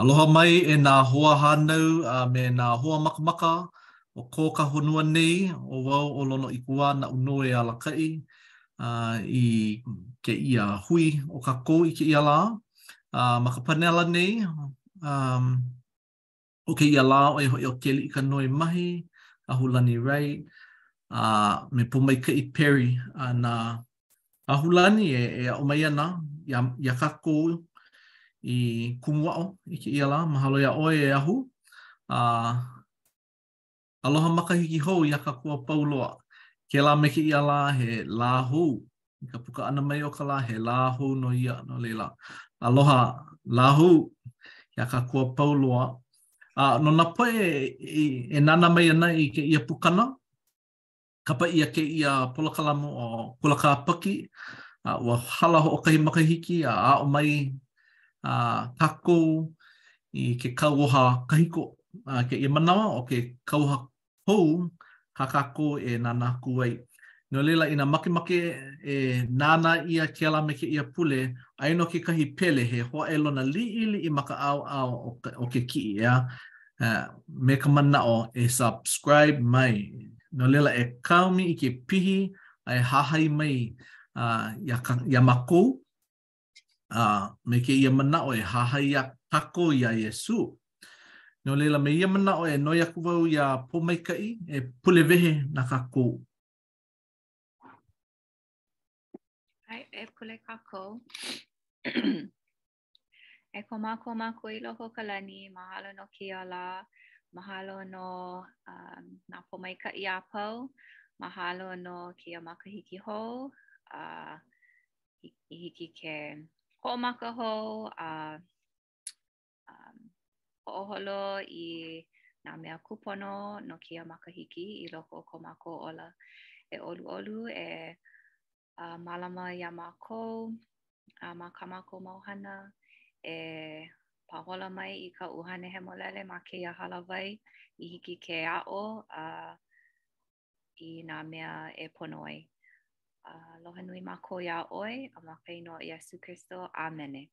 Aloha mai e nā hoa hānau a me nā hoa makamaka o kō ka honua nei ʻo wau ʻo Lono ʻIkuwā naʻu nō e alakaʻi i kēia hui o kākou i kēia lā. Ma ka panela nei, o kēia lā ʻo ia hoʻi ʻo Keliʻikanoe Mahi, Ahulani Wright, a me Pōmaikaʻi Perry. A na Ahulani e e aʻo mai ana iā iā kākou i kumu aʻo i kēia lā. Mahalo iā ʻoe e Ahu. A. Aloha makahiki hou iā kākou a pau loa. Kēlā me kēia lā he lā hou. I ka puka ʻana mai o ka lā, he lā hou nō ia, no laila, aloha lā hou iā kākou a pau loa. A no nā poʻe e nānā mai ana i kēia pukana, Kapa ʻia kēia polokalamu ʻo Kula Kāpaki, a ua hala hoʻokahi makahiki a aʻo mai a kākou i ke kauoha kahiko. A kēia manawa, ʻo ke kauoha hou kā kākou e nānā aku ai. No laila, inā makemake e nānā ʻia kēlā me kēia pule, aia nō kekahi pele he hōʻailona liʻiliʻi ma ka ʻaoʻao o ke kiʻi, ʻeā? uh, me ka manaʻo e subscribe mai. No laila e kaomi i ke pihi a e hahai mai uh, iā, ka, iā mākou. Uh, me kēia manaʻo e hahai ai kākou iā Iesu. No laila me ia manaʻo e noi aku wau iā Pōmaikaʻi e pule wehe na kākou. ʻAe, e pule kākou. E ko mākou Makua i loko o ka lani, mahalo no kēia lā, mahalo no um, nā pōmaikaʻi a pau, mahalo no kēia makahiki hou, a uh, i hiki ke hoʻomaka hou a uh, um, hoʻoholo i nā mea kūpono no kēia makahiki i loko o ko mākou ola e ʻoluʻolu e a mālama iā mākou a ma kā mākou mau hana e pāhola mai i ka ʻUhane Hemolele ma kēia hālāwai i hiki ke aʻo a i nā mea e pono ai. Aloha nui mākou iā ʻoe a ma ka inoa o Iesu Kristo. ʻĀmene.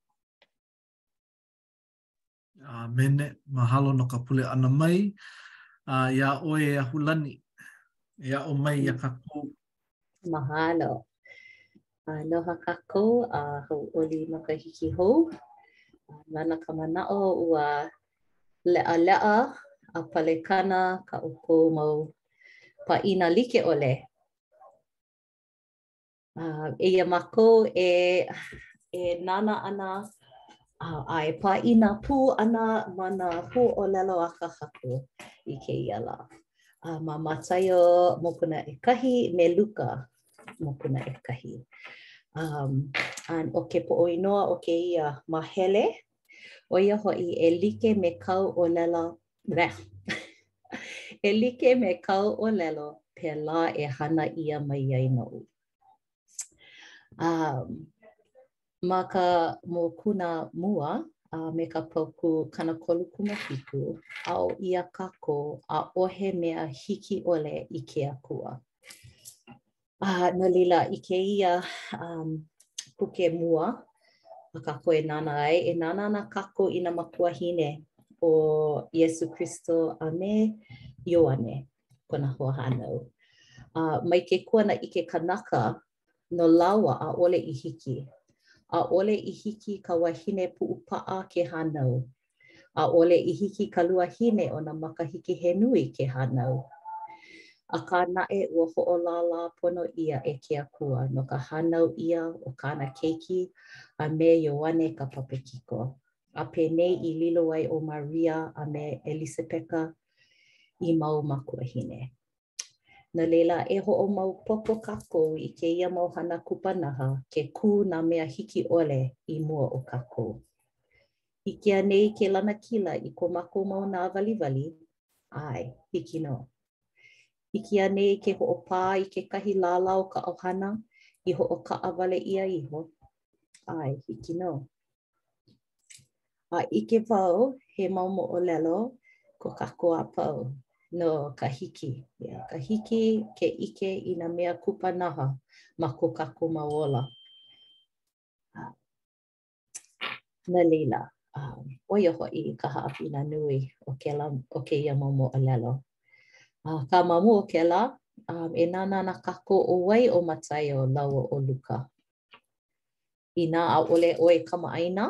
ʻĀmene, mahalo no ka pule ʻana mai, a iā ʻoe e Ahulani, e aʻo mai iā kākou. Mahalo. Aloha kākou, a hauʻoli makahiki hou. Lana ka manaʻo ua leʻaleʻa a palekana kā ʻoukou mau pāʻina like ʻole. Uh, eia mākou e, e nānā ana uh, a e pāʻina pū ana ma nā pūʻōlelo a ka Haku i kēia lā. Uh, ma Mataio Mokuna ʻEkahi me Luka Mokuna ʻEkahi. Um, and ʻo ke poʻoinoa o kēia mahele, ʻo ia hoʻi e like me kāu ʻōlela bleh, e like me kāu ʻōlelo pēlā e hana ʻia mai ai noʻu. Um, ma ka mokuna mua a uh, me ka paukū kanakolukūmāhiku, aʻo ʻia kākou ʻaʻohe mea hiki ʻole i ke Akua. A no laila i kēia um, puke mua, a kākou e nānā ai, e nānā ana kākou i nā mākuahine o Iesū Kristo a me Ioane, kona hoahānau. A mai ke kuanaʻike kanaka, no lāua ʻaʻole i hiki. ʻAʻole i hiki ka wahine puʻupaʻa ke hānau, ʻaʻole i hiki ka luahine o nā makahiki he nui ke hānau. Akā naʻe, ua hoʻolālā pono ʻia e ke Akua no ka hānau ʻia o kāna Keiki a me Ioane ka Papekiko. A penei i lilo ai ʻo Maria a me ʻElisapeka i mau mākuahine. No laila, e hoʻomaopopo kākou i kēia mau hana kupanaha ke kū nā mea hiki ʻole i mua o kākou. Hiki anei ke lanakila i ko mākou mau nāwaliwali? ʻAe, hiki nō. Hiki anei ke hoʻopā i kekahi lālā o ka ʻohana i hoʻokaʻawale ʻia iho? ʻAe, hiki nō. A ʻike wau he mau moʻolelo ko kākou a pau no ka hiki, yeah, ka hiki ke ʻike i nā mea kupanaha ma ko kākou mau ola. No laila, ʻo ia hoʻi ka haʻawina nui o kēlā o kēia mau moʻolelo. Akā ma mua o kēlā, e nānā ana kākou ʻo wai ʻo Mataio lāua ʻo Luka. Inā ʻaʻole ʻoe kamaʻāina,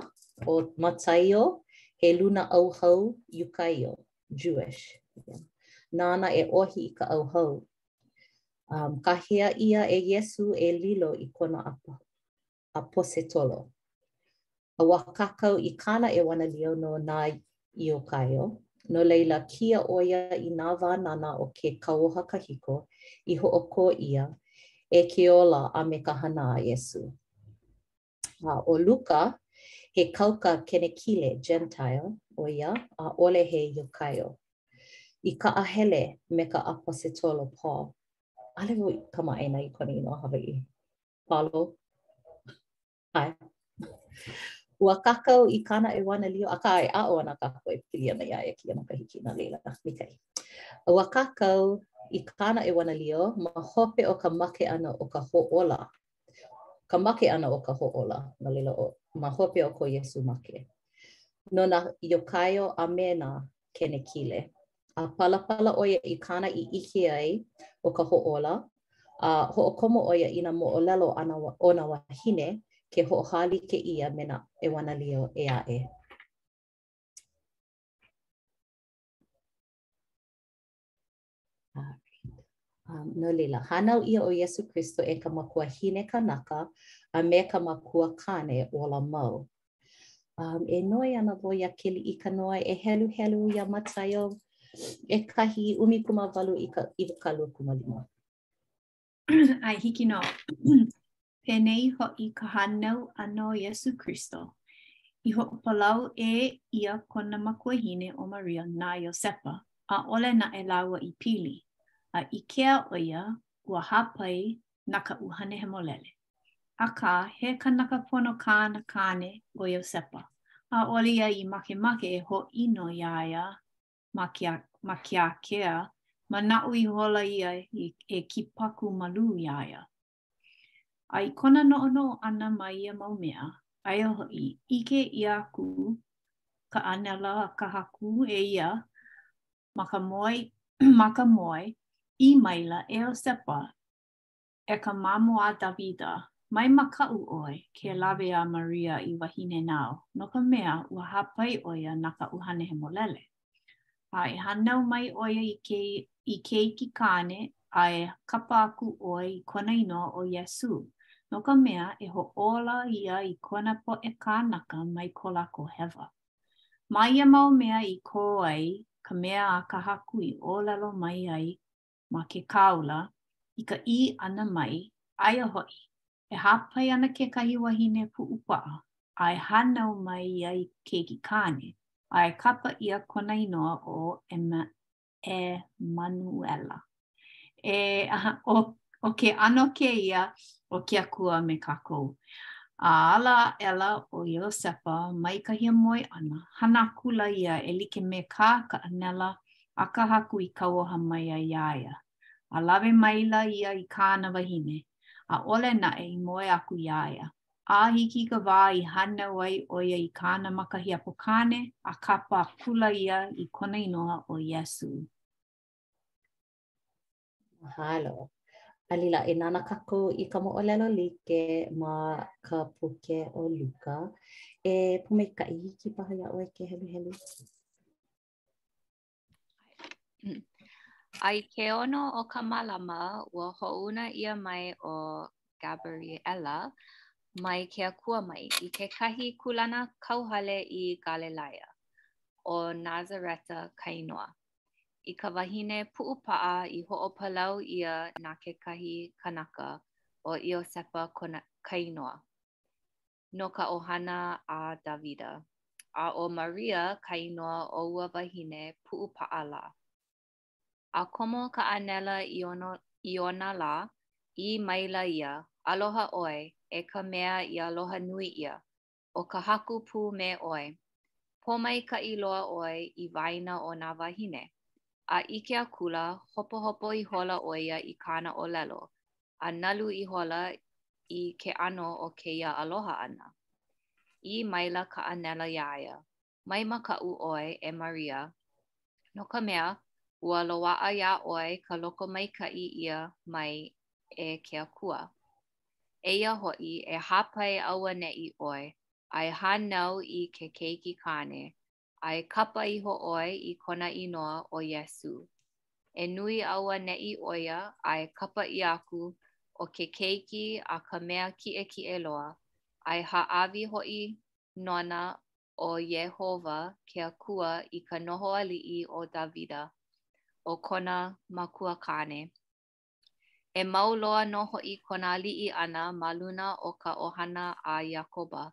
ʻo Mataio, he luna ʻauhau Iukaio, Jewish, yeah, nāna e ʻohi i ka ʻauhau. Um, kāhea ʻia e Iesū e lilo i kona ʻaposetolo. A ua kākau i kāna ʻeuanelio no nā Iukaio, no laila, kia ʻo ia i nā wānana o ke kauoha kahiko, i hoʻokō ʻia, e ke ola a me ka hana a Iesū. A ʻo Luka, he kauka kenekile, Gentile, ʻo ia, ʻaʻole he Iukaio. I kaʻahele me ka ʻAposetolo Paul. ʻAʻole wau i kamaʻāina i kona inoa Hawaiʻi. Paulo? ʻAe. Ua kākau i kāna ʻeuanelio, akā e aʻo ana kākou e pili ana iā ia i kēia makahiki no laila. Maikaʻi. Ua kākau i kāna ʻeuanelio ma hope o ka make ʻana o ka hoʻōla, ka make ʻana o ka hoʻōla, no laila ʻo, ma hope o ko Iesū make. No nā Iukaio a me nā kenekile, a palapala ʻo ia i kāna i ʻike ai o ka hoʻōla, a hoʻokomo ʻo ia i nā moʻolelo a nā o nā wāhine ke hoʻohālike ʻia me nā ʻeuanelio ʻē aʻe. Um, no laila, hānau ʻia ʻo Iesū Kristo e ka makuahine kanaka a me ka makua kāne ola mau. Um, e noi ana wau iā Keliʻikanoa e heluhelu iā Mataio ʻekahi ʻumikūmāwalu i ka iwakāluakūmālima. ʻAe hiki nō. Penei hoʻi ka hānau ʻana o Iesū Kristo. I hoʻopalau ʻē ʻia kona makuahine ʻo Maria na Iosepa ʻaʻole naʻe lāua i pili. A ʻikea ʻo ia ua hāpai na ka ʻUhane Hemolele. Akā, he kanaka pono kāna kāne, ʻo Iosepa, ʻaʻole ia i makemake e hōʻino iā ia ma ke, ma ke ākea, manaʻo ihola ia i, e kipaku malū iā ia. A i kona noʻonoʻo ʻana ma ia mau mea, aia hoʻi, ʻike ʻia aku ka ʻānela a ka Haku e ia ma ka moe, ma ka moe, ʻī maila, E Iosepa, E ka mamo a Dāvida, mai makaʻu ʻoe, ke lawe iā Maria i wahine nāu, no ka mea, ua hāpai ʻo ia na ka ʻUhane Hemolele. A e hānau mai ʻo ia i keiki kāne, a e kapa aku ʻoe i kona inoa ʻo Iesū, no ka mea, e hoʻōla ia i kona poʻe kānaka mai ko lākou hewa. Ma ia mau mea i kō ai ka mea a ka Haku i ʻōlelo mai ai ma ke kāula i ka ʻī ʻana mai, aia hoʻi, e hāpai ana kekahi wahine puʻupaʻa a e hānau mai ia i keiki kāne, a e kapa ʻia kona inoa ʻo ʻEmanuʻela. E, ʻo, ʻo ke ʻano kēia, ʻo ke Akua me kākou. A ala aʻela ʻo Iosepa mai ka hiamoe ʻana, hana akula ia e like me kā ka ʻānela a ka Haku i kauoha mai ai iā ia, a lawe maila ia i kāna wahine, ʻaʻole naʻe i moe aku iā ia, a hiki i ka wā i hānau ai ʻo ia i kāna makahiapo kāne, a kapa akula ia i kona inoa ʻo Iesū. Mahalo. A laila e nānā kākou i ka moʻolelo like ma ka puke o Luka. E Pōmaikaʻi, hiki paha iā ʻoe ke heluhelu. I ke ono o ka malama, ua hoʻouna ʻia mai ʻo Gaberiela mai ke Akua mai i kekahi kūlanakauhale i Galilaia, ʻo Nazareta ka inoa, i ka wahine puʻupaʻa i hoʻopalau ʻia na kekahi kanaka, ʻo Iosepa ka inoa. no ka ʻohana a Dāvida, a ʻo Maria ka inoa o ua wahine puʻupaʻa lā. A komo ka ʻānela i ona, i ona lā, ʻī maila ia, Aloha ʻoe, e ka mea i aloha nui ʻia, ʻo ka Haku pū me ʻoe. Pōmaikaʻi loa ʻoe i waena o nā wāhine. A ʻike akula, hopohopo ihola ʻo ia i kāna ʻōlelo, a nalu ihola i ke ʻano o kēia aloha ʻana. ʻĪ maila ka ʻānela iā ia, Mai makaʻu ʻoe, e Maria, no ka mea, ua loaʻa iā ʻoe ka lokomaikaʻi ʻia mai e ke Akua. Eia hoʻi, e hāpai auaneʻi ʻoe, a e hānau i ke keiki kāne, a e kapa iho ʻoe i kona inoa ʻo Iesū. E nui auaneʻi ʻo ia a e kapa ʻia aku ʻo ke Keiki a ka Mea Kiʻekiʻe Loa, a e hāʻawi hoʻi nona ʻo Iēhova ke Akua i ka noho aliʻi o Dāvida, ʻo kona makuakāne. E mau loa nō hoʻi kona aliʻi ʻana ma luna o ka ʻohana a Iakoba,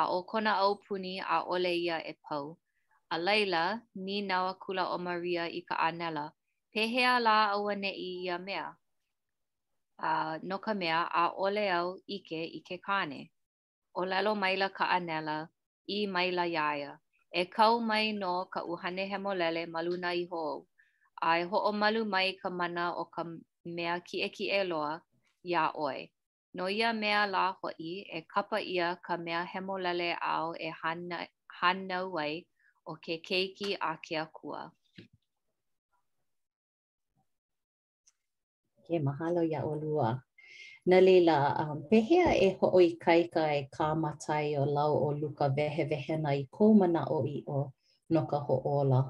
a ʻo kona aupuni ʻaʻole ia e pau. A laila, nīnau akula ʻo Maria i ka ʻānela, Pehea lā auaneʻi ia mea? A, no ka mea, ʻaʻole au ʻike i ke kāne. ʻōlelo maila ka ʻānela, ʻī maila iā ia, E kau mai nō ka ʻUhane Hemolele ma luna iho ou, a e hoʻomalu mai ka mana o ka mea kiʻekiʻe loa iā ʻoe. No ia mea lā hoʻi e kapa ʻia ka mea hemolele āu e hānau ai ʻo ke Keiki a ke Akua. Ke mahalo iā ʻolua. No laila, um, pehea e hoʻoikaika e kā Mataio lāua ʻo Luka wehewehena i kou manaʻo ʻiʻo no ka Hoʻōla?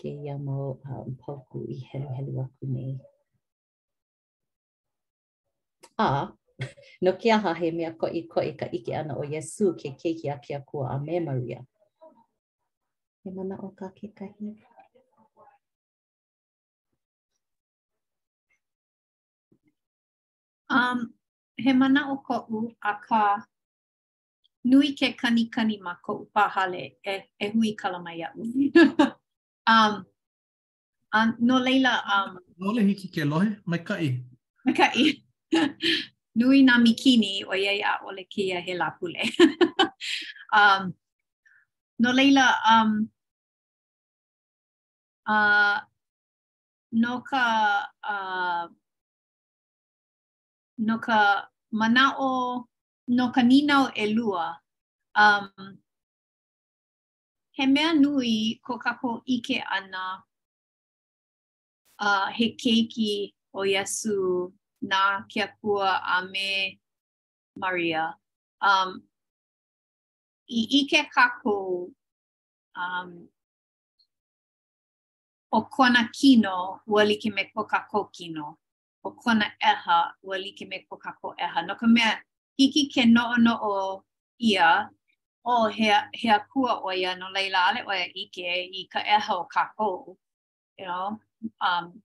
Kēia mau um, pauku i heluhelu aku nei. A, no ke aha he mea koʻikoʻi ka ʻike ʻana ʻo Iesū ke Keiki a ke Akua a me Maria? He manaʻo kā kekahi? Um, he manaʻo koʻu, akā, nui ke kanikani ma koʻu pā hale e, e huikala mai iaʻu. um, A no laila... Um, ʻaʻole hiki ke lohe, maikaʻi. Maikaʻi. Nui nā mīkini, ʻoiai ʻaʻole kēia he Lāpule. um, no laila, um, uh, no ka... Uh, no ka manaʻo, no ka nīnau ʻelua, um, He mea nui ko kākou ʻike ʻana, a he keiki ʻo Iesū na ke Akua a me Maria. Um, I ʻike kākou um, ʻo kona kino ua like me ko kākou kino. ʻo kona ʻeha ua like me ko kākou ʻeha, no ka mea, hiki ke noʻonoʻo ʻia, ʻō, he he akua ʻo ia, no laila ʻaʻole ʻo ia e ʻike i ka ʻeha o kākou, you know. Um,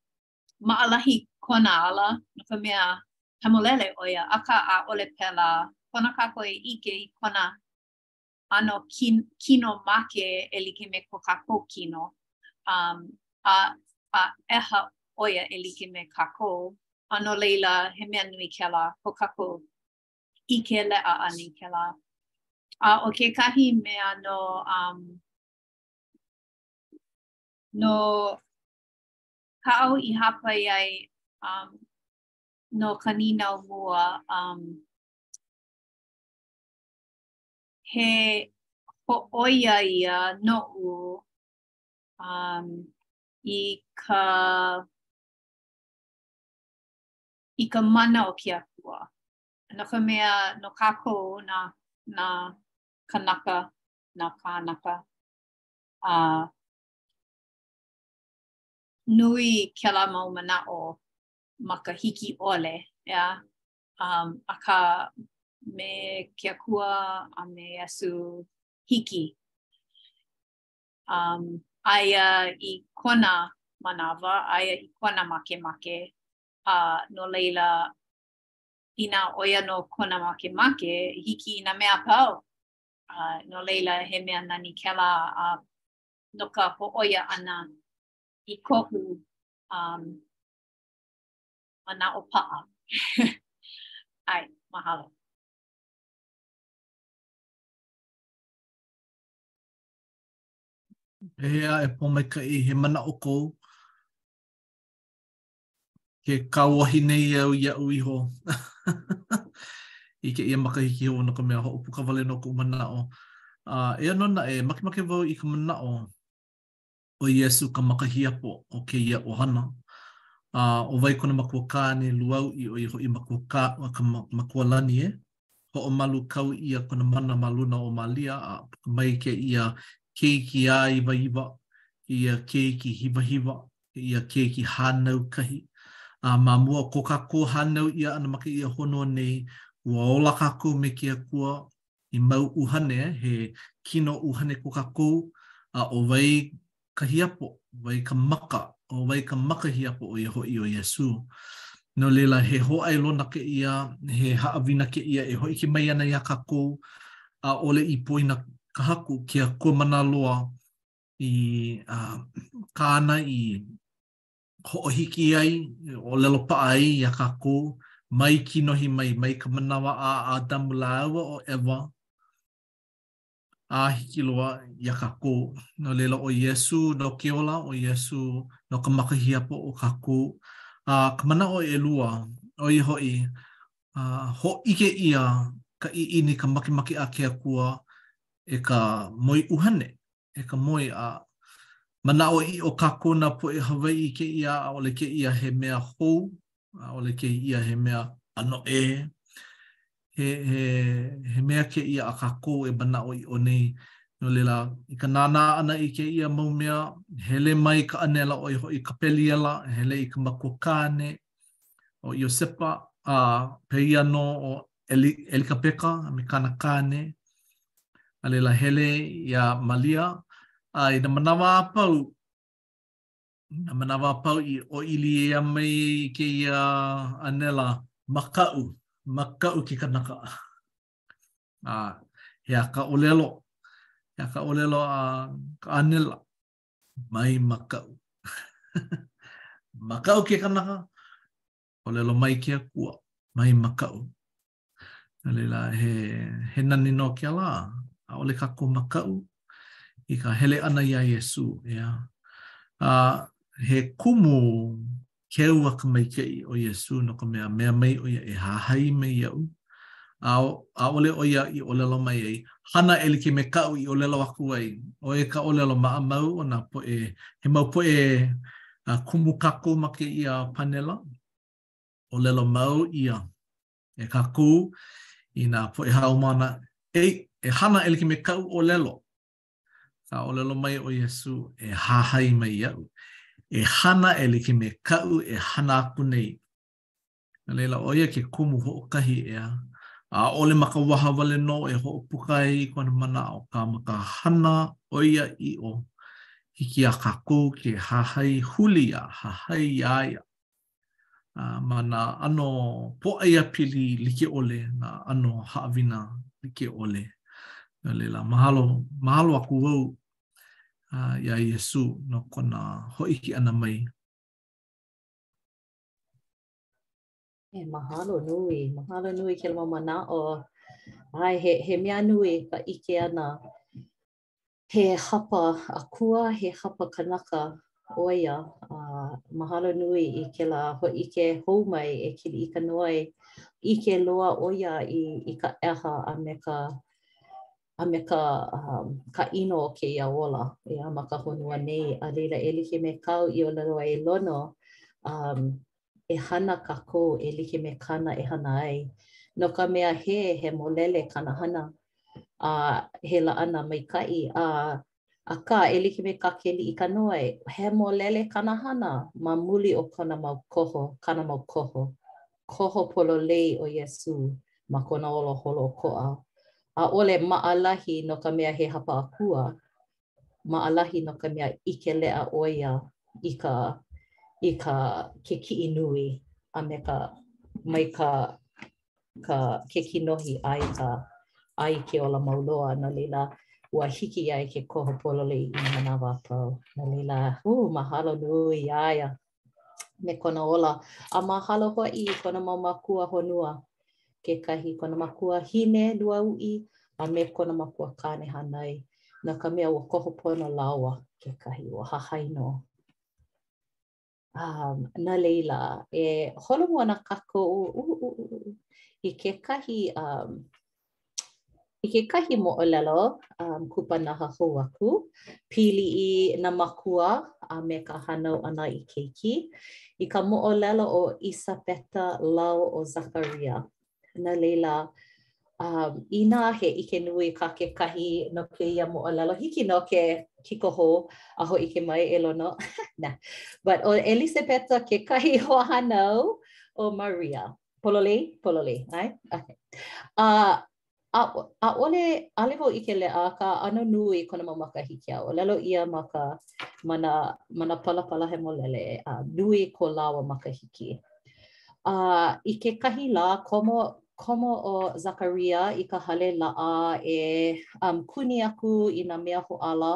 maʻalahi kona ala, no ka mea, hemolele ʻo ia, akā ʻaʻole pēlā, pono kākou e ʻike i kona ʻano kino make e like me ko kākou kino, um, a, a ʻeha ʻo ia e like me kākou, a no laila, he mea nui kēlā, ko kākou ʻike leʻa ʻana i kēlā. A ʻo kekahi mea no, um, no kaʻu i hāpai ai um, no ka nīnau mua, um, he hōʻoia ia noʻu um, i ka i ka mana o ke akua. No ka mea, no kākou nā, nā kanaka, nā kānaka, a uh, nui kēlā mau manaʻo ma ka hiki ʻole, yeah? Um, akā, me ke akua a me Iesu hiki. Um, aia i kona manawa, aia i kona makemake, a uh, no leila, inā ʻo ia nō kona makemake, hiki nā mea a pau. Uh, no leila, he mea nani kēlā a uh, no ka hōʻoia ʻana i koʻu um, manaʻo paʻa. ʻAe, mahalo. Pehea e Pōmaikaʻi he manaʻo kou ke kāohi nei au iaʻu iho i kēia makahiki hou no ka mea hoʻopuka wale nō koʻu manaʻo. Uh, eia nō naʻe makemake wau i ka manaʻo ʻo Iesū ka makahiapo o kēia ʻohana, a ʻo wai kona makua kāne lūauʻi ʻo ia hoʻi makua kā ʻo ka makua lani ē? Hoʻomalu, kau ʻia kona mana ma luna o Malia a puka mai kēia keiki āiwaiwa, kēia keiki hiwahiwa, kēia keiki hānau kahi. A ma mua o ko kākou hānau ʻia ʻana ma kēia honua nei, ua ola kākou me ke Akua i mau ʻuhane, he kino ʻuhane ko kākou, a ʻo wai ka hiapo, ʻo wai ka maka, ʻo wai ka makahiapo ʻo ia hoʻi ʻo Iesū. No laila, he hōʻailona kēia, he haʻawina kēia e hōʻike mai ana iā kākou, ʻaʻole i poina ka Haku ke Akua mana loa i kāna i hoʻohiki ai, ʻōlelo paʻa ai iā kākou, mai kinohi mai, mai ka manawa a ʻAdamu lāua ʻo ʻEwa, a hiki loa iā kākou. No laila, ʻo Iesū nō ke ola, ʻo Iesū nō ka makahiapo o kākou. A ka manaʻo ʻelua, ʻo ia hoʻi, uh, hōʻike ʻia ka ʻiʻini, ka makemake a ke Akua e ka moeʻuhane. e ka moe, a manaʻoʻiʻo kākou nā poʻe Hawaiʻi i kēia ʻaʻole kēia he mea hou, ʻaʻole kēia he mea ʻano ʻē, he, he, he mea kēia a kākou e manaʻoʻiʻo nei. No laila, i ka nānā ʻana i kēia mau mea, hele mai ka ʻānela ʻo ia hoʻi Kapeliela, hele i ka makuakāne, ʻo Iosepa, a pēia nō ʻo Eli, Elikapeka a me kāna kāne. A laila hele iā Malia, a i nā manawa a pau, nā manawa a pau i ʻōʻili ʻia mai kēia ʻānela, makaʻu, makaʻu ke kanaka. A he aha ka ʻōlelo, he aha ka ʻōlelo a ka ʻānela? Mai makaʻu. Makaʻu ke kanaka, ʻōlelo mai ke akua, mai makaʻu. No laila, he, he nani nō ke ala, ʻaʻole kākou makaʻu i ka hele ʻana iā Iesū, ʻeā. A he kumu keu a ka maikaʻi ʻo Iesū no ka mea, mea mai ʻo ia e hahai mai iaʻu, a ʻaʻole ʻo ia i ʻōlelo mai ai, hana e like me kaʻu i ʻōlelo aku ai, ʻo ia ka ʻōlelo maʻamau o nā poʻe, he mau poʻe kumu kākou ma kēia panela, ʻōlelo mau ʻia e kākou i nā poʻe haumāna, ei, e hana e like me kaʻu ʻōlelo, Akā ʻōlelo mai ʻo Iesū, e hahai mai iaʻu, e hana e like me kaʻu e hana aku nei. No laila ʻo ia ke kumu hoʻokahi ʻeā, a ʻaʻole ma ka waha wale nō e hoʻopuka ai i kona manaʻo, akā ma ka hana ʻoiaʻiʻo, hiki iā kākou ke hahai huli a hahai iā ia. a ma nā ʻano pōʻaiapili like ʻole, nā ʻano haʻawina like ʻole. No laila, mahalo, mahalo aku wau uh, iā Iesū no kona hōʻike ʻana mai E mahalo nui, mahalo nui kēlā mau manaʻo. ʻAe, he, he mea nui ka ʻike ʻana. He hapa akua, he hapa kanaka ʻo ia. A mahalo nui i kēlā hōʻike hou mai e Keliʻikanoe. ʻIke loa ʻo ia i ka ʻeha a me ka a me ka ka ʻino o kēia ola ʻeā ma ka honua nei. A laila e like me kāu i ʻōlelo ai e Lono, umm. e hana kākou e like me kāna e hana ai, no ka mea he hemolele kāna hana a he laʻana maikaʻi a akā e like me kā Keliʻikanoe, hemolele kāna hana ma muli o kona mau koho, kāna mau koho, koho pololei ʻo Iesū ma kona ola holoʻokoʻa, ʻaʻole maʻalahi no ka mea he hapa akua, maʻalahi no ka mea ʻike leʻa ʻo ia i ka i ka ke kiʻi nui a me ka mai ka ka ke kinohi a i ka a i ke ola mau loa no laila ua hiki iā ia ke koho pololei i nā manawa a pau no laila uh mahalo nui iā ia. me kona ola a mahalo hoʻi i kona mau mākua honua, kekahi, kona makuahine lūauʻi a me kona makua kāne hānai, no ka mea, ua koho pono lāua kekahi, ua hahai nō. Um, no laila, e holomua ana kākou, uh, uh, uh, i kekahi um, I kekahi moʻolelo kupanaha hou aku, pili i nā mākua a me ka hānau ʻana i keiki. I ka moʻolelo o ʻElisabeta lāua ʻo Zakaria, no laila, inā he ʻike nui kā kekahi no kēia moʻolelo, hiki nō ke kīkahō a hōʻike mai e Lono. But ʻo ʻElisabeta kekahi hoahānau o Maria. Pololei, pololei, ʻae? Okay. Uh, ʻaʻole, ʻaʻole wau ʻike leʻa akā ʻano nui kona mau makahiki a ʻōlelo ʻia ma ka ma nā, ma nā palapala hemolele a uh, nui ko lāua makahiki. A uh, i kekahi lā komo komo ʻo Zakaria i ka hale laʻa e um, kuni aku i nā mea hōʻala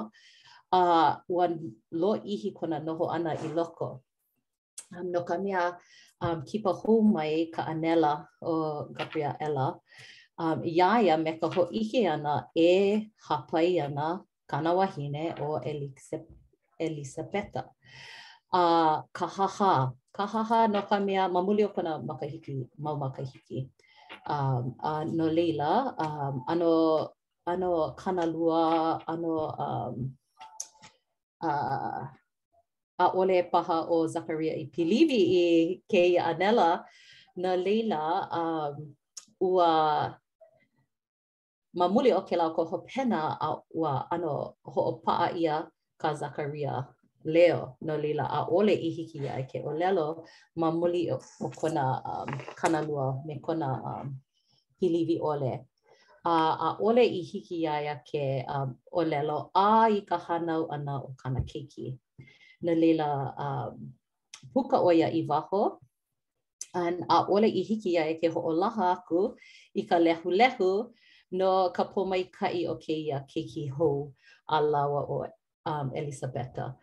a uh, ua lōʻihi kona noho ʻana i loko. Um, no ka mea, um, kipa hou mai ka ʻānela ʻo Gabriela, um, iā ia me ka hōʻike ʻana e hāpai ana kāna wahine ʻo ʻElisabeta. A uh, kāhāhā, kāhāhā no ka mea ma muli o kona makahiki, mau makahiki. Um, uh, no laila, um, ʻano, ʻano kānalua, ʻano um, uh, ʻaʻole paha ʻo Zakaria i piliwi i kēia ʻānela, no laila, um, ua ma muli o kēlā, ʻo ka hopena a ua ʻano hoʻopaʻa ʻia kā Zakaria leo, no laila, ʻaʻole i hiki iā ia ke ʻōlelo ma muli o kona um, kānalua me kona um, piliwi ʻole, a ʻaʻole i hiki iā ia ke ʻōlelo a i ka hānau ʻana o kāna keiki. No laila, puka ʻo ia i waho, a ʻaʻole i hiki iā ia ke hoʻolaha aku i ka lehulehu no ka pōmaikaʻi o kēia keiki hou a lāua ʻo ʻElisabeta.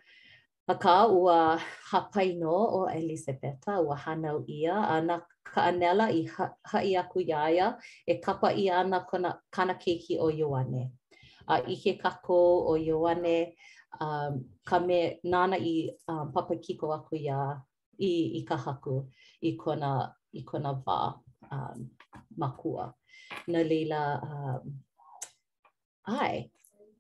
Akā, ua hāpai nō ʻo ʻElisabeta, ua hānau ʻia, a na ka ʻānela i haʻi aku iā ia, e kapa ʻia ana kona kāna keiki ʻo Ioane. A ʻike kākou ʻo Ioane ka mea nāna i papakiko aku iā i ka Haku i kona i kona wā makua. No laila, ʻAe,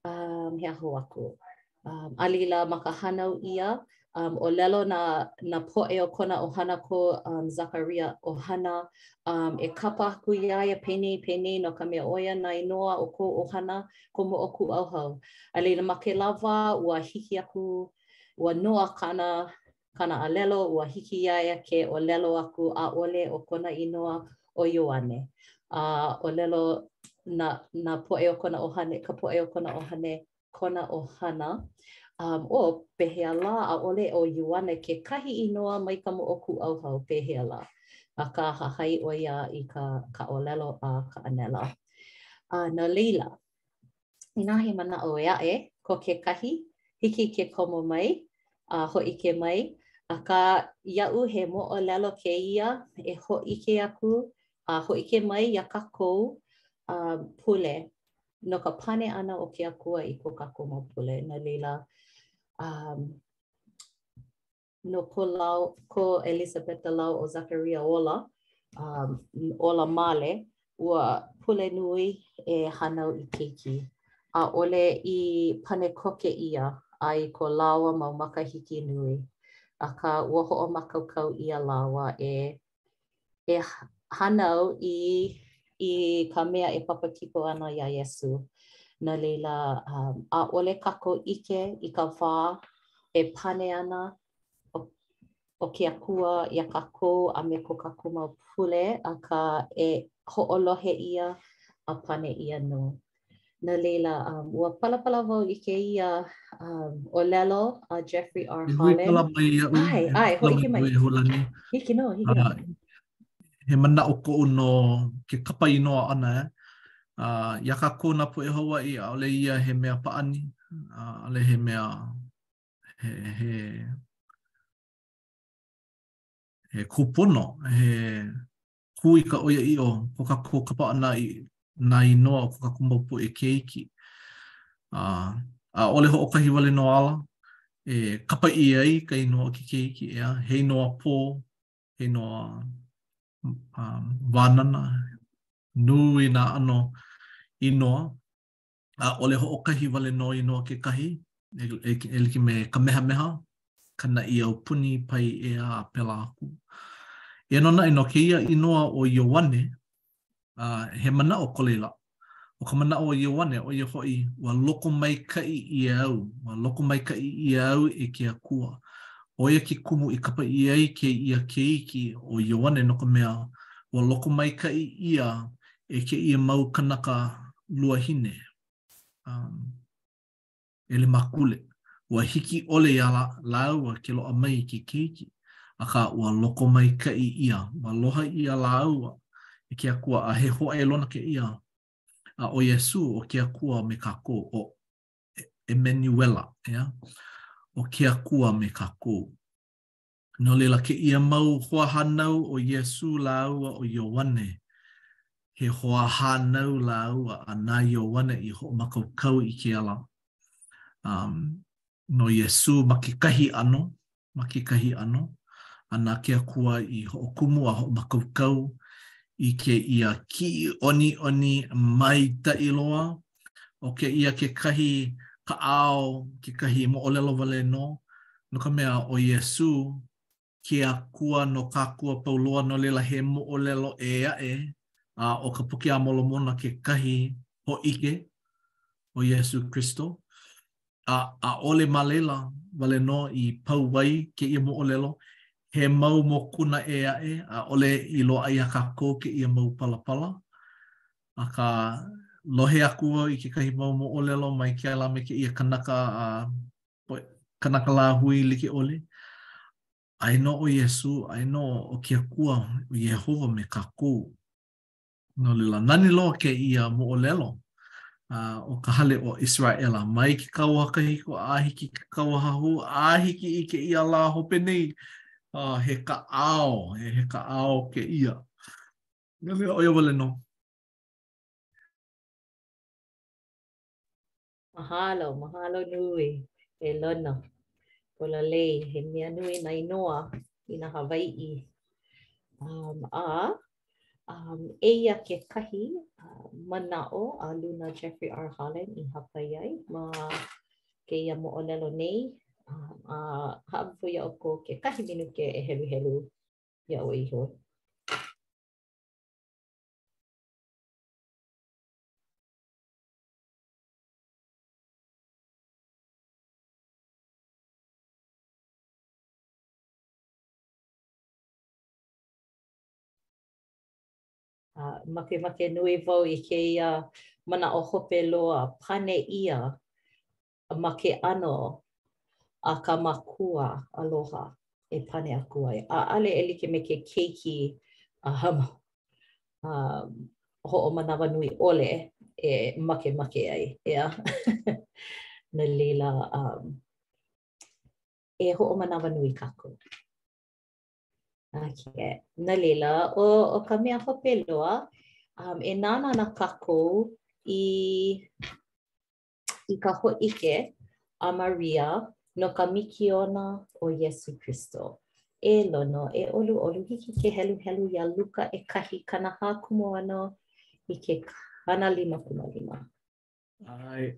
um, he aho aku. Um, a leila ma ka hānau ʻia, um, ʻōlelo nā, nā poʻe o kona ʻohana ko um, Zakaria ʻohana, um, e kapa aku iā ia penei, penei no ka mea ʻo ia nā inoa o kou ʻohana, kou moʻokūʻauhau. A leila ma kēlā wā, ua hiki aku, ua noa kāna, kāna alelo, ua hiki iā ia ke ʻōlelo aku ʻaʻole ʻo kona inoa ʻo Ioane. A ʻōlelo nā nā poʻe o kona ʻohane, ka poʻe o kona ʻohane, kona ʻohana, um, ʻō pehea lā ʻaʻole ʻo Ioane kekahi inoa mai ka moʻokūʻauhau, pehea lā? Akā hahai ʻo ia i ka ka ʻōlelo a ka ʻānela. A no leila, Inā he manaʻo ʻē aʻe ko kekahi, hiki ke komo mai a hōʻike mai, akā iaʻu he moʻolelo kēia e hōʻike aku a hōʻike mai iā kākou a pule no ka pane ʻana o ke Akua i ko kākou mau pule. No laila, um, no ko lāua ko ʻElisabeta lāua ʻo Zakaria ola um, ola male ua pule nui e hānau i keiki ʻaʻole i pane koke ʻia a i ko lāua mau makahiki nui akā ua hoʻomākaukau ʻia lāua e E hānau i i ka mea e papekiko ana iā Iesū. No laila, um, ʻaʻole kākou ʻike i ka wā e pane ana ʻo ke Akua iā kākou a me ko kākou mau pule, akā e hoʻolohe ʻia a pane ʻia nō. No leila, um, ua palapala wau i kēia um, ʻōlelo a uh, Jeffrey R. Holland. Huikala mai iaʻu ē. ʻAe, ʻae, hōʻike mai. Hulani. Hiki nō, hiki nō. Uh, he manaʻo koʻu no ke kapa inoa ana. Eh? Uh, iā kākou nā poʻe Hawaiʻi, ʻaʻole ia he mea pāʻani, uh, ʻaʻole he mea he, he, he kūpono, he, kū i ka ʻoiaʻiʻo ko kākou kapa ʻana i nā inoa o ko kākou mau poʻe keiki. A ʻaʻole hoʻokahi wale nō ala e kapa ʻia ai ka inoa o ke keiki, ʻeā, he inoa pō, he inoa um, wānana, nui nā ʻano inoa ʻaʻole hoʻokahi wale nō inoa kekahi, e, e, e like me Kamehameha, Ka Naʻi Aupuni, Paiʻea, a pēlā aku. Eia nō naʻe, no kēia inoa ʻo Ioane, uh, he manaʻo ko leila. ʻO ka manaʻo o Ioane, ʻo ia hoʻi, ua lokomaikaʻi ʻia au, ua lokomaikaʻi ʻia au e ke Akua. ʻO ia ke kumu i kapa ʻia ai kēia keiki ʻo Ioane no ka mea, ua lokomaikaʻi ʻia e kēia mau kānaka luahine um, ʻelemakule. Ua hiki ʻole iā lā, lāua ke loaʻa mai ke keiki, akā ua lokomaikaʻi ʻia, ua aloha ʻia lāua e ke Akua a he hōʻailona kēia a ʻo Iesū ʻo ke Akua me kākou ʻo ʻEmanuela, ʻeā? ʻO ke Akua me kākou. No laila kēia mau hoahānau ʻo Iesū lāua ʻo Ioane, he hoahānau lāua a na Ioane i hoʻomākaukau i ke ala um, no Iesū ma kekahi ʻano, ma kekahi ʻano, a na ke Akua i hoʻokumu a hoʻomākaukau i kēia kiʻiʻoniʻoni maitaʻi loa, ʻO kēia kekahi kaʻao, kekahi moʻolelo wale nō, no ka mea, ʻo Iesū, ke Akua no kākou a pau loa, no laila he moʻolelo ʻē aʻe, a ʻo ka Puke a Molomona kekahi hōʻike o Iesū Kristo. A ʻaʻole ma laila wale nō i pau ai kēia moʻolelo, he mau mokuna ʻē aʻe, ʻaʻole i loaʻa iā kākou kēia mau palapala. Akā, lohe aku au i kekahi mau moʻolelo mai kēlā me kēia kanaka a kanaka lāhui like ʻole. Aia nō ʻo Iesū, aia nō ʻo ke Akua, ʻo Iēhova me kākou. No laila, nani loa kēia moʻolelo uh, o ka hale o Israʻela. Mai ke kauoha kahiko, a hiki ke kauoha hou, a hiki i kēia lā hope nei, uh, he kaʻao, he, he kaʻao kēia. No mea ʻo ia wale nō. Mahalo, mahalo nui e Lona. Pololei, he mea nui nā inoa i nā Hawaiʻi. Um, a, um, eia kekahi uh, manaʻo a Luna Jeffrey R. Holland i hapai ai ma kēia moʻolelo nei. Um, a hāʻawi au iā ʻoukou kekahi minuke e heluhelu iā ʻoe iho. Uh, makemake nui wau i kēia manaʻo hope loa pane ʻia ma ke ʻano a ka makua aloha e pane aku ai, ʻaʻole e like me ke keiki a hoʻoma a hoʻomanawanui ʻole e makemake ai, ʻeā? No laila, e hoʻomanawanui kākou. Okay. No laila, ʻo, ʻo ka mea hope loa, e nānā ana kākou i i ka hōʻike a Maria no ka mikiona o Iesu Kristo. E Lono, e ʻoluʻolu, hiki ke heluhelu iā Luka ʻekahi kanahākūmāono i ke kanalimakūmālima. ʻAe.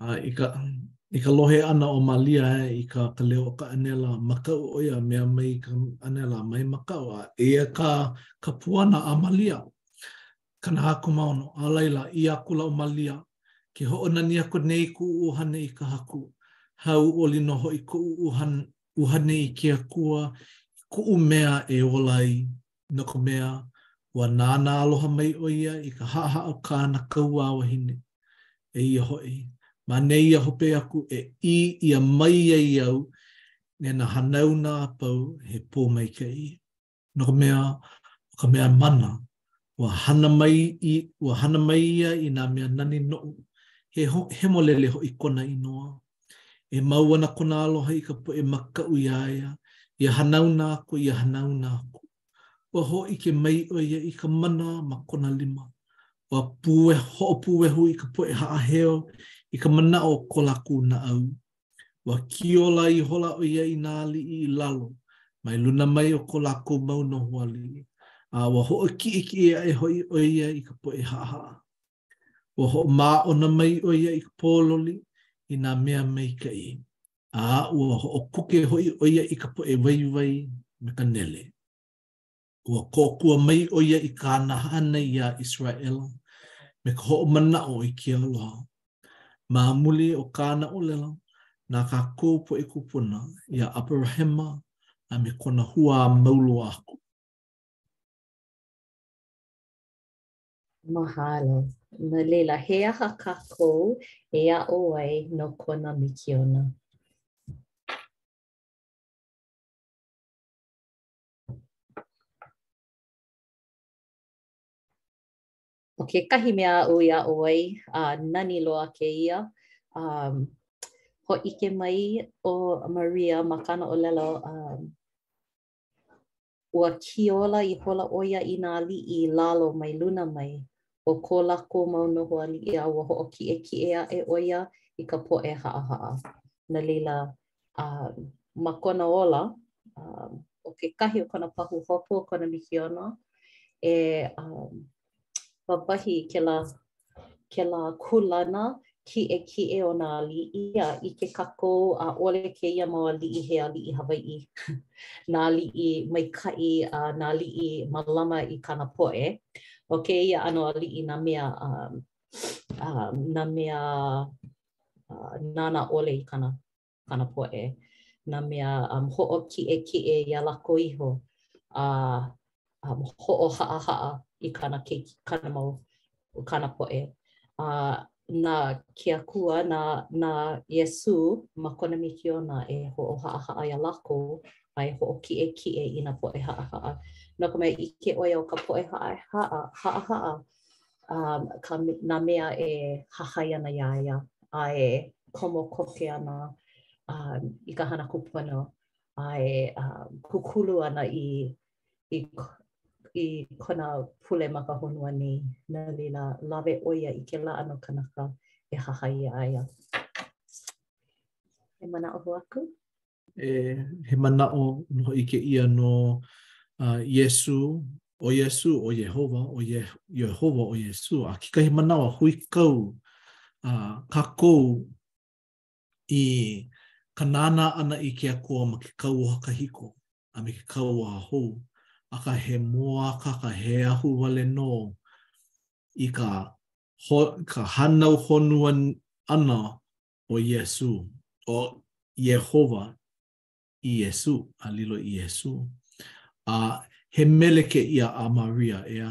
A i ka, i ka lohe ʻana o Malia i ka ka leo o ka ʻanela makaʻu ʻo ia mea mai ka ʻanela mai makaʻu a eia ka ka puana a Malia. kanahākūmāono, a laila, ʻī akula ʻo Malia, Ke hoʻonani aku nei kuʻu ʻuhane i ka Haku, hauʻoli nō hoʻi kuʻu ʻuha ʻuhane i ke Akua i kuʻu mea e ola ai, no ka mea, ua nānā aloha mai ʻo ia i ka haʻahaʻa o kāna kauā wahine. Eia hoʻi, ma nēia hope aku e ʻī ʻia mai ai au e nā hanauna a pau, he pōmaikaʻi. no ka mea, ʻo ka mea mana, ua hana mai i, ua hana mai ia i nā mea nani noʻu, he hemolele hoʻi kona inoa. E mau ana kona aloha i ka poʻe makaʻu iā ia, ia hanauna aku, ia hanauna aku. Ua hōʻike mai ʻo ia i ka mana ma kona lima, ua pue hoʻopuehu i ka poʻe haʻaheo i ka manaʻo o ko lākou naʻau. Ua kiola ihola ʻo ia i nā aliʻi i lalo, mai luna mai o ko lākou mau noho aliʻi, a ua hoʻokiʻekiʻe aʻe hoʻi ʻo ia i ka poʻe haʻahaʻa. Ua hoʻomāʻona mai ʻo ia i ka pōloli i nā mea maikaʻi, a ua hoʻokuke hoʻi ʻo ia i ka poʻe waiwai me ka nele. Ua kōkua mai ʻo ia i kāna hānai iā ʻIseraʻela me ka hoʻomanaʻo i ke aloha. Ma muli o kāna ʻōlelo, i nā kākou poʻe kūpuna, iā ʻAberahama a me kona hua mau loa aku. Mahalo. No laila, he aha kākou e aʻo ai no kona mikiona? ʻO kekahi mea aʻu i aʻo ai, a nani loa kēia, um, hōʻike mai ʻo Maria ma kāna ʻōlelo, um, ua kiola ihola ʻo ia i nā aliʻi lalo mai luna mai o ko lākou mau noho aliʻi a ua hoʻokiʻekiʻe aʻe ʻo ia i ka poʻe haʻahaʻa. No laila, A ma kona ola, ʻo kekahi o kona pahuhopu o kona mikiono, e wāwahi i kēlā kēlā kūlana kiʻekiʻe o nā aliʻi a ʻike kākou, ʻaʻole kēia mau aliʻi he aliʻi Hawaiʻi, nā aliʻi maikaʻi a nā aliʻi mālama i kāna poʻe. ʻO kēia ʻano aliʻi nā mea nānā ʻole i kāna kāna poʻe nā mea um, hoʻokiʻekiʻe iā lākou iho a um, hoʻohaʻahaʻa i kāna kē, kāna mau kāna poʻe. A uh, na ke akua na na Iesū ma kona mikiona e hoʻohaʻahaʻa iā lākou a e hoʻokiʻekiʻe i nā poʻe haʻahaʻa. No ka mea, ʻike ʻo ia ʻo ka poʻe haʻahaʻa, haʻahaʻa ka nā mea e hahai ana iā ia a e komo koke ana i ka hana kūpono a e kūkulu ana i i i kona pule ma ka honua nei. No laila, lawe ʻo ia i kēlā ʻano kanaka e hahai iā ia. He manaʻo hou aku? E, he manaʻo nō hoʻi kēia no uh, Iesū, ʻo Iesū, ʻo Iēhova, ʻo Ie, Iēhova, ʻo Iesū. A kekahi manawa huikau uh, kākou i ka nānā ʻana i ke akua ma ke kauoha kahiko a me ke kauoha hou, akā he mōakāka, he ahuwale nō i ka, ho, ka hānau honua ʻana ʻo Iesū, ʻo Iēhova i Iesū, a lilo i Iesū. A he mele kēia a Maria, ʻeā?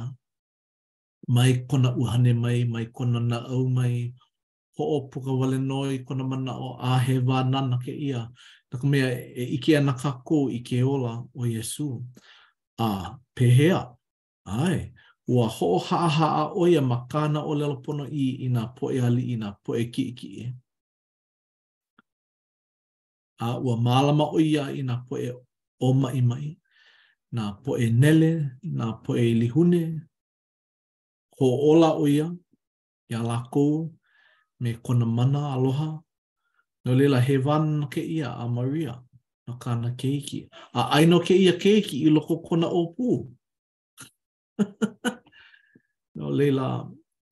Mai kona ʻuhane mai, mai kona naʻau mai, hoʻopuka wale nō i kona manaʻo, a he wānana kēia, no ka mea, e ʻike ana kākou i ke ola o Iesū. A pehea ʻAe, ua hoʻohaʻahaʻa ʻo ia ma kāna ʻōlelo ponoʻī i nā poʻe aliʻi, nā poʻe kiʻekiʻe, a ua mālama ʻo ia i nā poʻe ʻōmaʻimaʻi, nā poʻe nele, nā poʻe ʻilihune, hoʻōla ʻo ia iā lākou me kona mana aloha, no laila, he wānana kēia a Maria no kāna keiki. A aia nō kēia keiki i loko kona ʻōpū. no laila,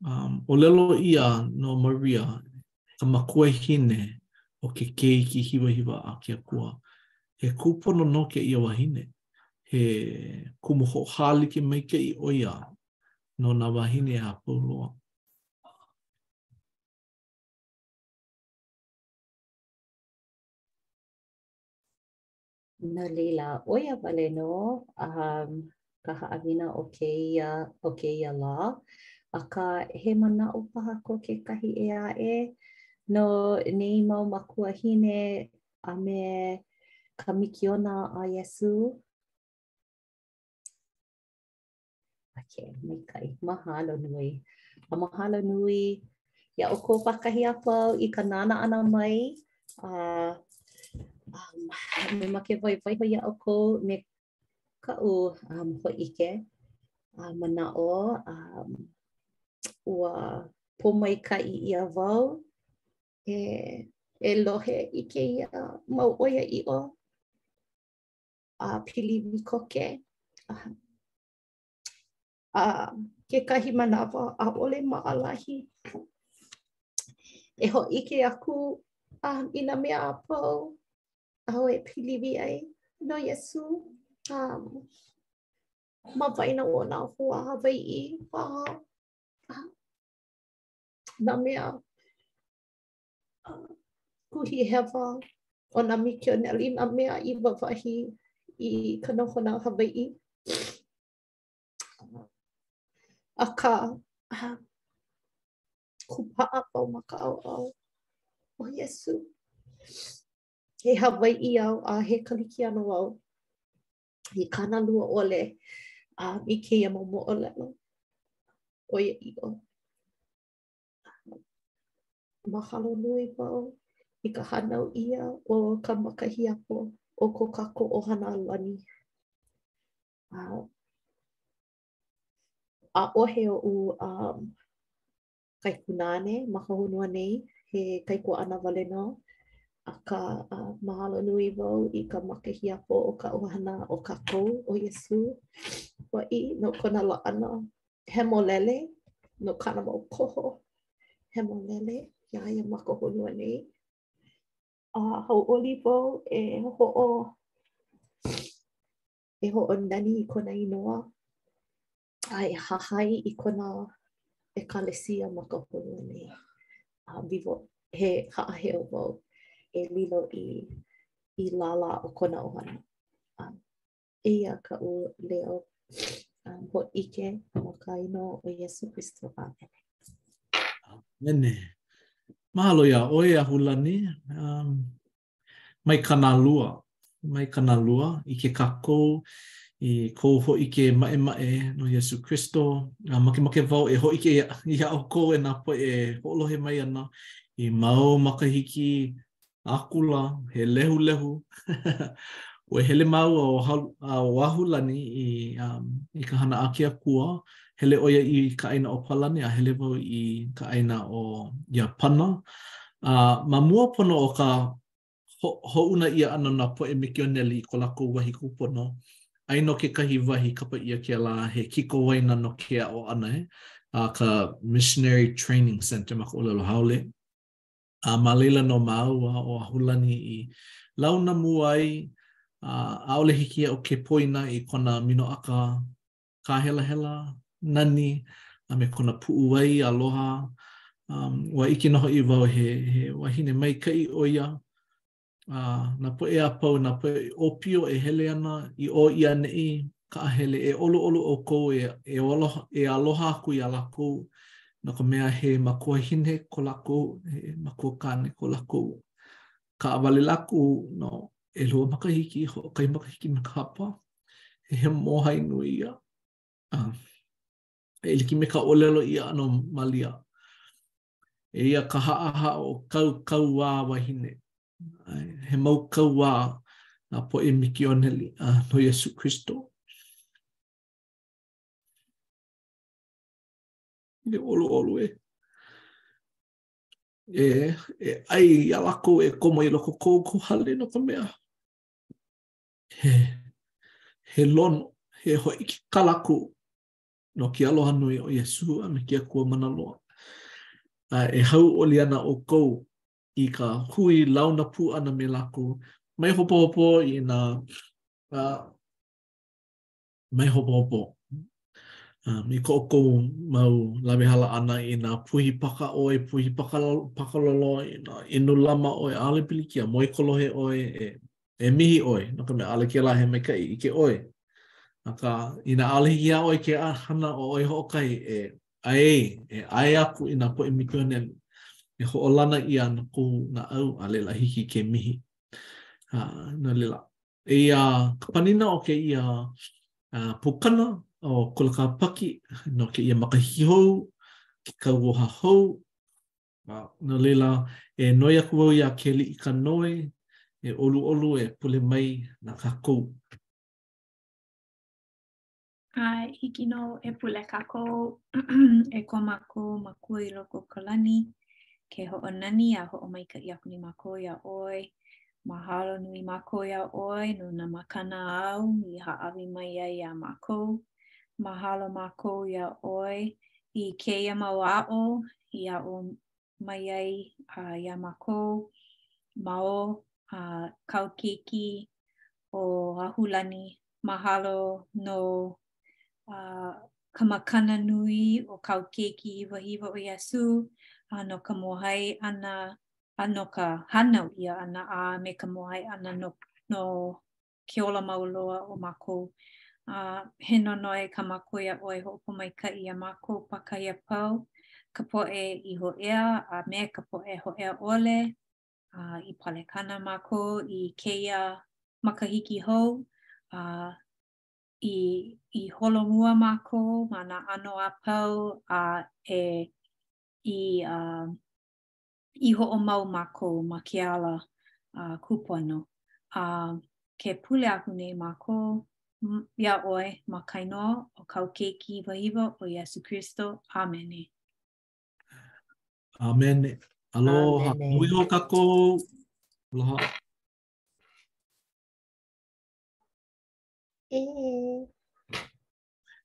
um, ʻōlelo ʻia no Maria, ka makuahine o ke keiki hiwahiwa a ke akua. He kūpono nō kēia wahine. He kumu hoʻohālike maikaʻi ʻo ia no nā wāhine a pau loa. No laila, ʻo ia wale nō um, ka haʻawina o kēia, o kēia lā, akā he manaʻo paha ko kekahi ʻē aʻe no nei mau mākuahine a me ka mikiona a Iesū. ʻOkē, maikaʻi. Mahalo nui. A mahalo nui iā ʻoukou pākahi a pau i ka nānā ʻana mai. Uh, um, mamake wau e waiho iā ʻoukou me kaʻu um, hōʻike. Uh, manaʻo um, ua pōmaikaʻi ʻia wau. E, e lohe i kēia mau ʻoiaʻiʻo. a piliwi koke. A kekahi manawa ʻaʻole maʻalahi e hōʻike aku a i nā mea a pau aʻu e piliwi ai no Iesū. Um, ma waena o nā hoa Hawaiʻi paha, nā mea kuhi hewa ʻo nā mikioneli, nā mea i wāwahi i ka nohona Hawaiʻi. Akā, kūpaʻa wau ma ka ʻaoʻao o Iesū. He Hawaiʻi au a he Kalikiano au i kānalua ʻole a i kēia mau moʻolelo ʻoiaʻiʻo. Mahalo nui wau i ka hānau ʻia o ka makahiapo o ko kākou ʻohana lani. Uh, ʻaʻohe oʻu um, kaikunāne ma ka honua nei, he kaikuaʻana wale nō, akā uh, mahalo nui wau i ka makahiapo o ka ʻohana o kākou, ʻo Iesū, hoʻi no kona laʻana hemolele, no kāna mau koho hemolele iā ia ma ka honua nei. A uh, hauʻoli wau e hoʻo e hoʻonani i kona inoa a e hahai i kona ʻekalesia ma ka honua nei. A uh, wi he haʻaheo wau e lilo i i lālā o kona ʻohana. A uh, Eia kaʻu leo um, hōʻike ma ka inoa o Iesu Kristo. Amene. Amene. Mahalo iā ʻoe e Ahulani. Um, mai kānalua. Mai kānalua. ʻIke kākou, i kou hōʻike maʻemaʻe no Iesu Kristo. Uh, makemake wau e hōʻike iā, iā ʻoukou e nā poʻe e hoʻolohe mai ana i mau makahiki aku lā he lehulehu ua hele māua ʻo Ahu, a ʻo Ahulani i, um, i ka hana a ke Akua, hele ʻo ia i ka ʻāina ʻo Palani a hele wau i ka ʻāina ʻo Iāpana. A ma mua pono o ka ho hoʻouna ʻia ʻana o nā poʻe mikionali i ko lākou wahi kūpono, aia nō kekahi wahi i kapa ʻia kēlā he kikowaena no ke aʻo ʻana e, a ka Missionary Training Center ma ka ʻōlelo haole. a ma laila nō māua ʻo Ahulani i launa mua ai, a ʻaʻole hiki iaʻu ke poina i kona minoʻaka kāhelahela, nani, a me kona puʻuwai aloha. Ua ʻike nō hoʻi wau he he wahine maikaʻi ʻo ia, a nā poʻe a pau nā poʻe ʻōpio e hele ana i ʻō i ʻaneʻi kaʻahele e ʻoluʻolu ʻoukou e e aloha e aloha aku iā lākou no ka mea he makuahine ko lākou he makua kāne ko lākou kaʻawale lākou no ʻelua makahiki hoʻokahi makahiki me ka hapa he he mōhai nui ia a e like me ka ʻōlelo ʻia ʻana e Malia Eia ka haʻahaʻa o kāu kauā wahine. He mau kauā nā poʻe mikionali a no Iesu Kristo. E ʻoluʻolu e. E, e ʻae iā lākou e komo i loko o ko ʻoukou hale no ka mea. He, he lono, he hōʻike kā lākou. no ke aloha nui o Iesū a me ke Akua Mana Loa. A e hauʻoli ana ʻoukou i ka hui launa pū ʻana me lākou, mai hopohopo inā uh, mai hopohopo um, i ko ʻoukou mau lawehala ʻana inā puhi paka ʻoe, puhi pakalolo, inā inu lama ʻoe, ʻaʻole pilikia, moe kolohe ʻoe, e E mihi ʻoe, no ka mea, ʻaʻole kēlā he maikaʻi, ʻike ʻoe. Akā, inā ʻaʻole hiki iā ʻoe ke hana ʻo ʻoe hoʻokahi, e ʻae, e ʻae aku i nā poʻe mikioneli, e hoʻolana ʻia ana kou naʻau, a laila hiki ke mihi. A, no laila, eia ka panina o kēia uh, pukana o Kula Kāpaki, no kēia makahiki hou, ke Kauoha Hou, A no leila, e noi aku au iā Keliʻikanoe, e ʻoluʻolu e pule mai na kākou. A hiki nō e pule kākou, e ko mākou makua i loko o ka lani, ke hoʻonani a hoʻomaikaʻi aku nei mākou iā ʻoe. Mahalo nui mākou iā ʻoe no nā makana āu i hāʻawi mai ai iā mākou. Mahalo mākou iā ʻoe i kēia mau aʻo i aʻo mai ai a iā mākou ma o a kāu keiki ʻo Ahulani. Mahalo no a ka makana nui o kāu keiki hiwahiwa ʻo Iesū a no ka mōhai ʻana a no ka hānau ʻia ʻana a me ka mōhai ʻana no, no ke ola mau loa o mākou. A he nonoi kā mākou iā ʻoe hoʻopōmaikaʻi iā mākou pākahi a pau ka poʻe i hōʻea a me ka poʻe hōʻea ʻole a i palekana mākou i kēia makahiki hou a i i holomua mākou ma nā ʻano a pau a e i a uh, i hoʻomau mākou ma ke ala a kūpono, a ke pule aku nei mākou iā ʻoe ma ka inoa o kāu Keiki Hiwahiwa ʻo Iesū Kristo. ʻĀmene. ʻĀmene. Aloha. Hui hou kākou. Aloha. E.